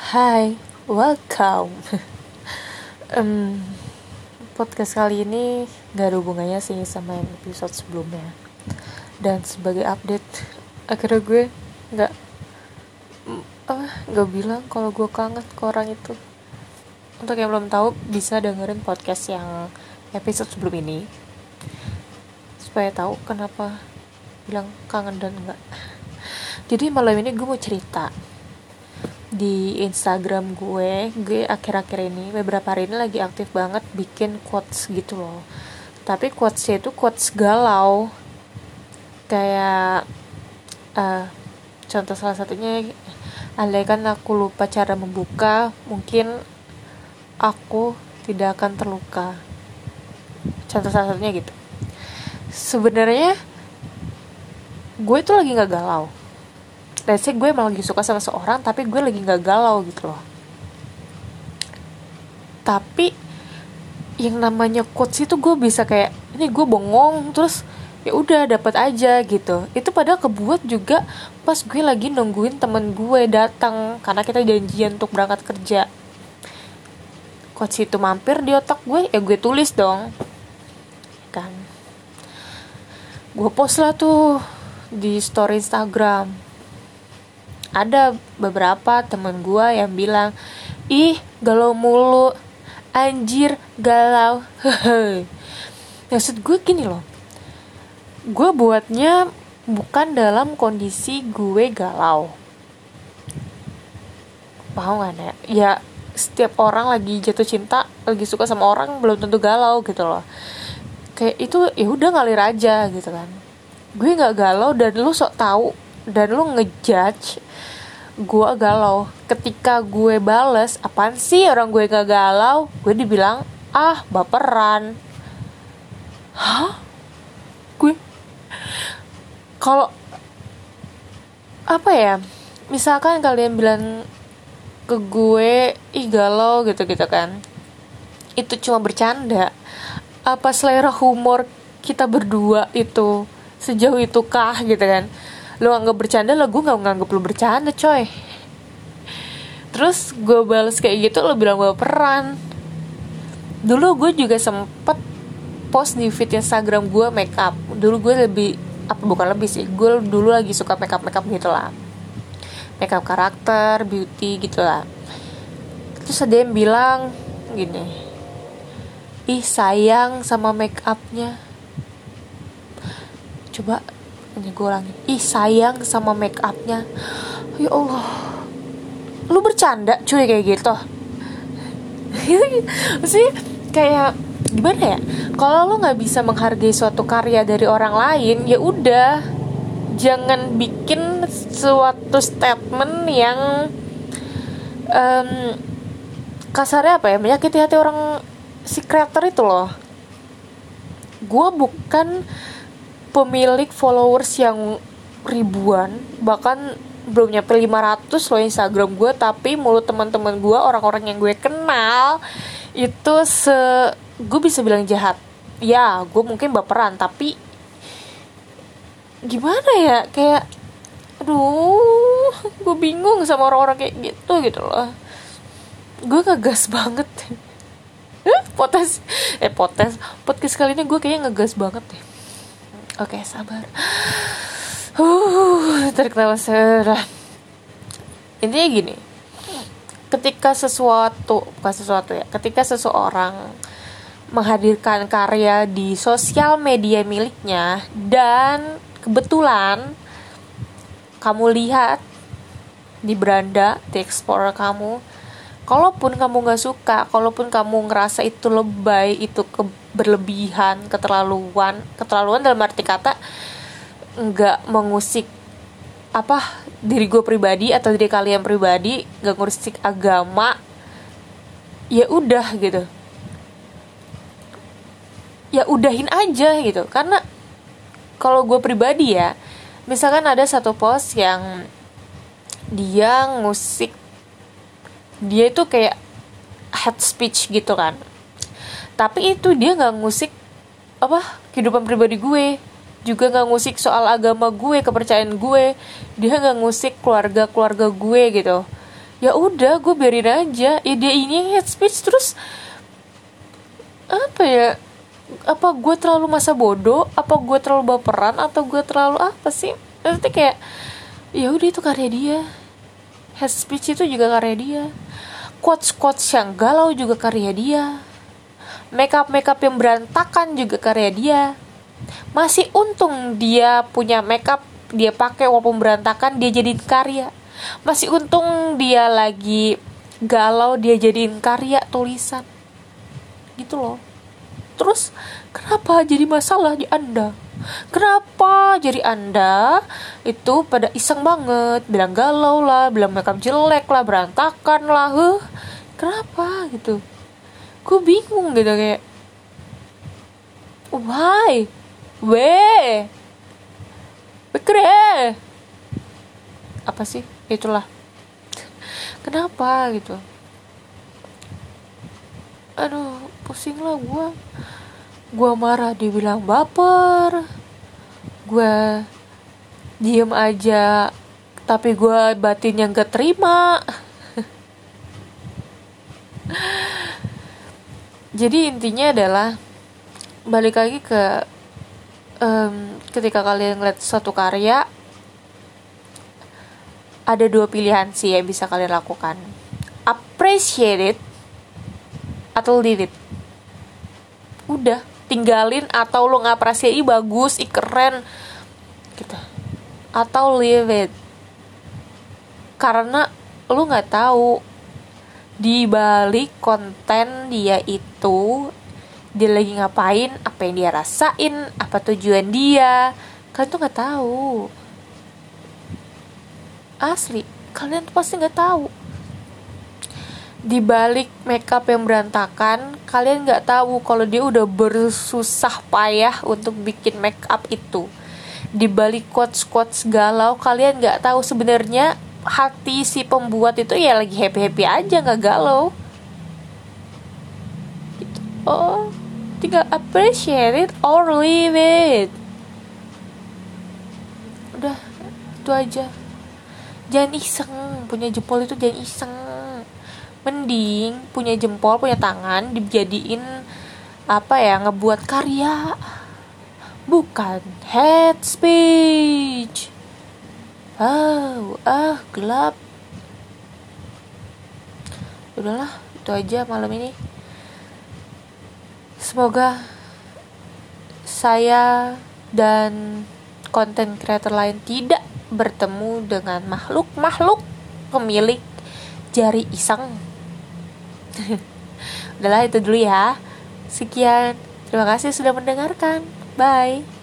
Hai, welcome. um, podcast kali ini gak ada hubungannya sih sama yang episode sebelumnya. Dan sebagai update, akhirnya gue nggak uh, nggak bilang kalau gue kangen ke orang itu. Untuk yang belum tahu, bisa dengerin podcast yang episode sebelum ini supaya tahu kenapa bilang kangen dan enggak. Jadi malam ini gue mau cerita di Instagram gue gue akhir-akhir ini beberapa hari ini lagi aktif banget bikin quotes gitu loh. Tapi quotesnya itu quotes galau. Kayak uh, contoh salah satunya andai kan aku lupa cara membuka mungkin aku tidak akan terluka. Contoh salah satunya gitu. Sebenarnya gue itu lagi nggak galau let's say gue emang lagi suka sama seorang tapi gue lagi nggak galau gitu loh. Tapi yang namanya quotes itu gue bisa kayak ini gue bengong terus ya udah dapat aja gitu. Itu padahal kebuat juga pas gue lagi nungguin temen gue datang karena kita janjian untuk berangkat kerja. Quotes itu mampir di otak gue ya gue tulis dong. Kan. Gue post lah tuh di story Instagram ada beberapa temen gue yang bilang ih galau mulu. Anjir galau. Maksud gue gini loh. Gue buatnya bukan dalam kondisi gue galau. Paham gak ya ya setiap orang lagi jatuh cinta lagi suka sama orang belum tentu galau gitu loh. Kayak itu ya udah ngalir aja gitu kan. Gue nggak galau dan lu sok tahu dan lu ngejudge gue galau. Ketika gue bales apaan sih orang gue gak galau? Gue dibilang ah baperan. Hah? Gue kalau apa ya? Misalkan kalian bilang ke gue ih galau gitu gitu kan. Itu cuma bercanda. Apa selera humor kita berdua itu sejauh itu kah gitu kan lu anggap bercanda lah gue nggak nganggap lu bercanda coy. Terus gue balas kayak gitu lo bilang gue peran. Dulu gue juga sempet post di feed Instagram gue makeup. Dulu gue lebih apa bukan lebih sih gue dulu lagi suka makeup makeup gitu lah. Makeup karakter beauty gitu lah. Terus ada yang bilang gini ih sayang sama make upnya coba ini gue ulangi ih sayang sama make upnya. Ya Allah lu bercanda cuy kayak gitu. Sih kayak gimana ya? Kalau lu nggak bisa menghargai suatu karya dari orang lain ya udah. Jangan bikin suatu statement yang um, kasarnya apa ya? Menyakiti hati orang si creator itu loh. Gue bukan pemilik followers yang ribuan bahkan belum nyampe 500 loh Instagram gue tapi mulut teman-teman gue orang-orang yang gue kenal itu se gue bisa bilang jahat. Ya gue mungkin baperan tapi gimana ya kayak aduh gue bingung sama orang-orang kayak gitu gitu loh. Gue ngegas banget. Potes eh potes podcast kali ini gue kayaknya ngegas banget deh Oke, okay, sabar. Uh, terketawa serah. Intinya gini. Ketika sesuatu, bukan sesuatu ya, ketika seseorang menghadirkan karya di sosial media miliknya dan kebetulan kamu lihat di beranda di explorer kamu kalaupun kamu nggak suka kalaupun kamu ngerasa itu lebay itu ke berlebihan keterlaluan keterlaluan dalam arti kata nggak mengusik apa diri gue pribadi atau diri kalian pribadi nggak ngurusik agama ya udah gitu. Ya udahin aja gitu. Karena kalau gue pribadi ya misalkan ada satu post yang dia ngusik dia itu kayak head speech gitu kan. Tapi itu dia nggak ngusik apa kehidupan pribadi gue. Juga nggak ngusik soal agama gue kepercayaan gue. Dia nggak ngusik keluarga keluarga gue gitu. Ya udah gue biarin aja. Ya dia ini head speech. Terus apa ya apa gue terlalu masa bodoh? Apa gue terlalu baperan? Atau gue terlalu apa sih? Nanti kayak ya udah itu karya dia head speech itu juga karya dia. Quotes quotes yang galau juga karya dia. Makeup makeup yang berantakan juga karya dia. Masih untung dia punya makeup dia pakai walaupun berantakan dia jadiin karya. Masih untung dia lagi galau dia jadiin karya tulisan. Gitu loh terus kenapa jadi masalah di anda? Kenapa jadi anda itu pada iseng banget bilang galau lah bilang makeup jelek lah berantakan lah huh? Kenapa gitu? Gue bingung gitu kayak why? We bekre apa sih? Itulah. Kenapa gitu? Aduh pusing lah gue gue marah dibilang baper. Gue diem aja tapi gue batin yang gak terima jadi intinya adalah balik lagi ke um, ketika kalian ngeliat satu karya ada dua pilihan sih yang bisa kalian lakukan. Appreciate it atau it. Udah tinggalin atau lo ngapresiasi bagus i keren gitu. Atau leave it. Karena lo nggak tahu di balik konten dia itu dia lagi ngapain apa yang dia rasain apa tujuan dia kalian tuh nggak tahu. Asli kalian tuh pasti nggak tahu di balik makeup yang berantakan kalian nggak tahu kalau dia udah bersusah payah untuk bikin makeup itu. Di balik quotes quotes galau kalian nggak tahu sebenarnya hati si pembuat itu ya lagi happy happy aja nggak galau. Gitu. oh tinggal appreciate it or leave it. Udah itu aja. Jangan iseng punya jempol itu jangan iseng mending punya jempol punya tangan dijadiin apa ya ngebuat karya. Bukan head speech. Oh ah gelap. Udahlah itu aja malam ini. Semoga saya dan konten creator lain tidak bertemu dengan makhluk-makhluk pemilik jari iseng udahlah itu dulu ya. Sekian. Terima kasih sudah mendengarkan. Bye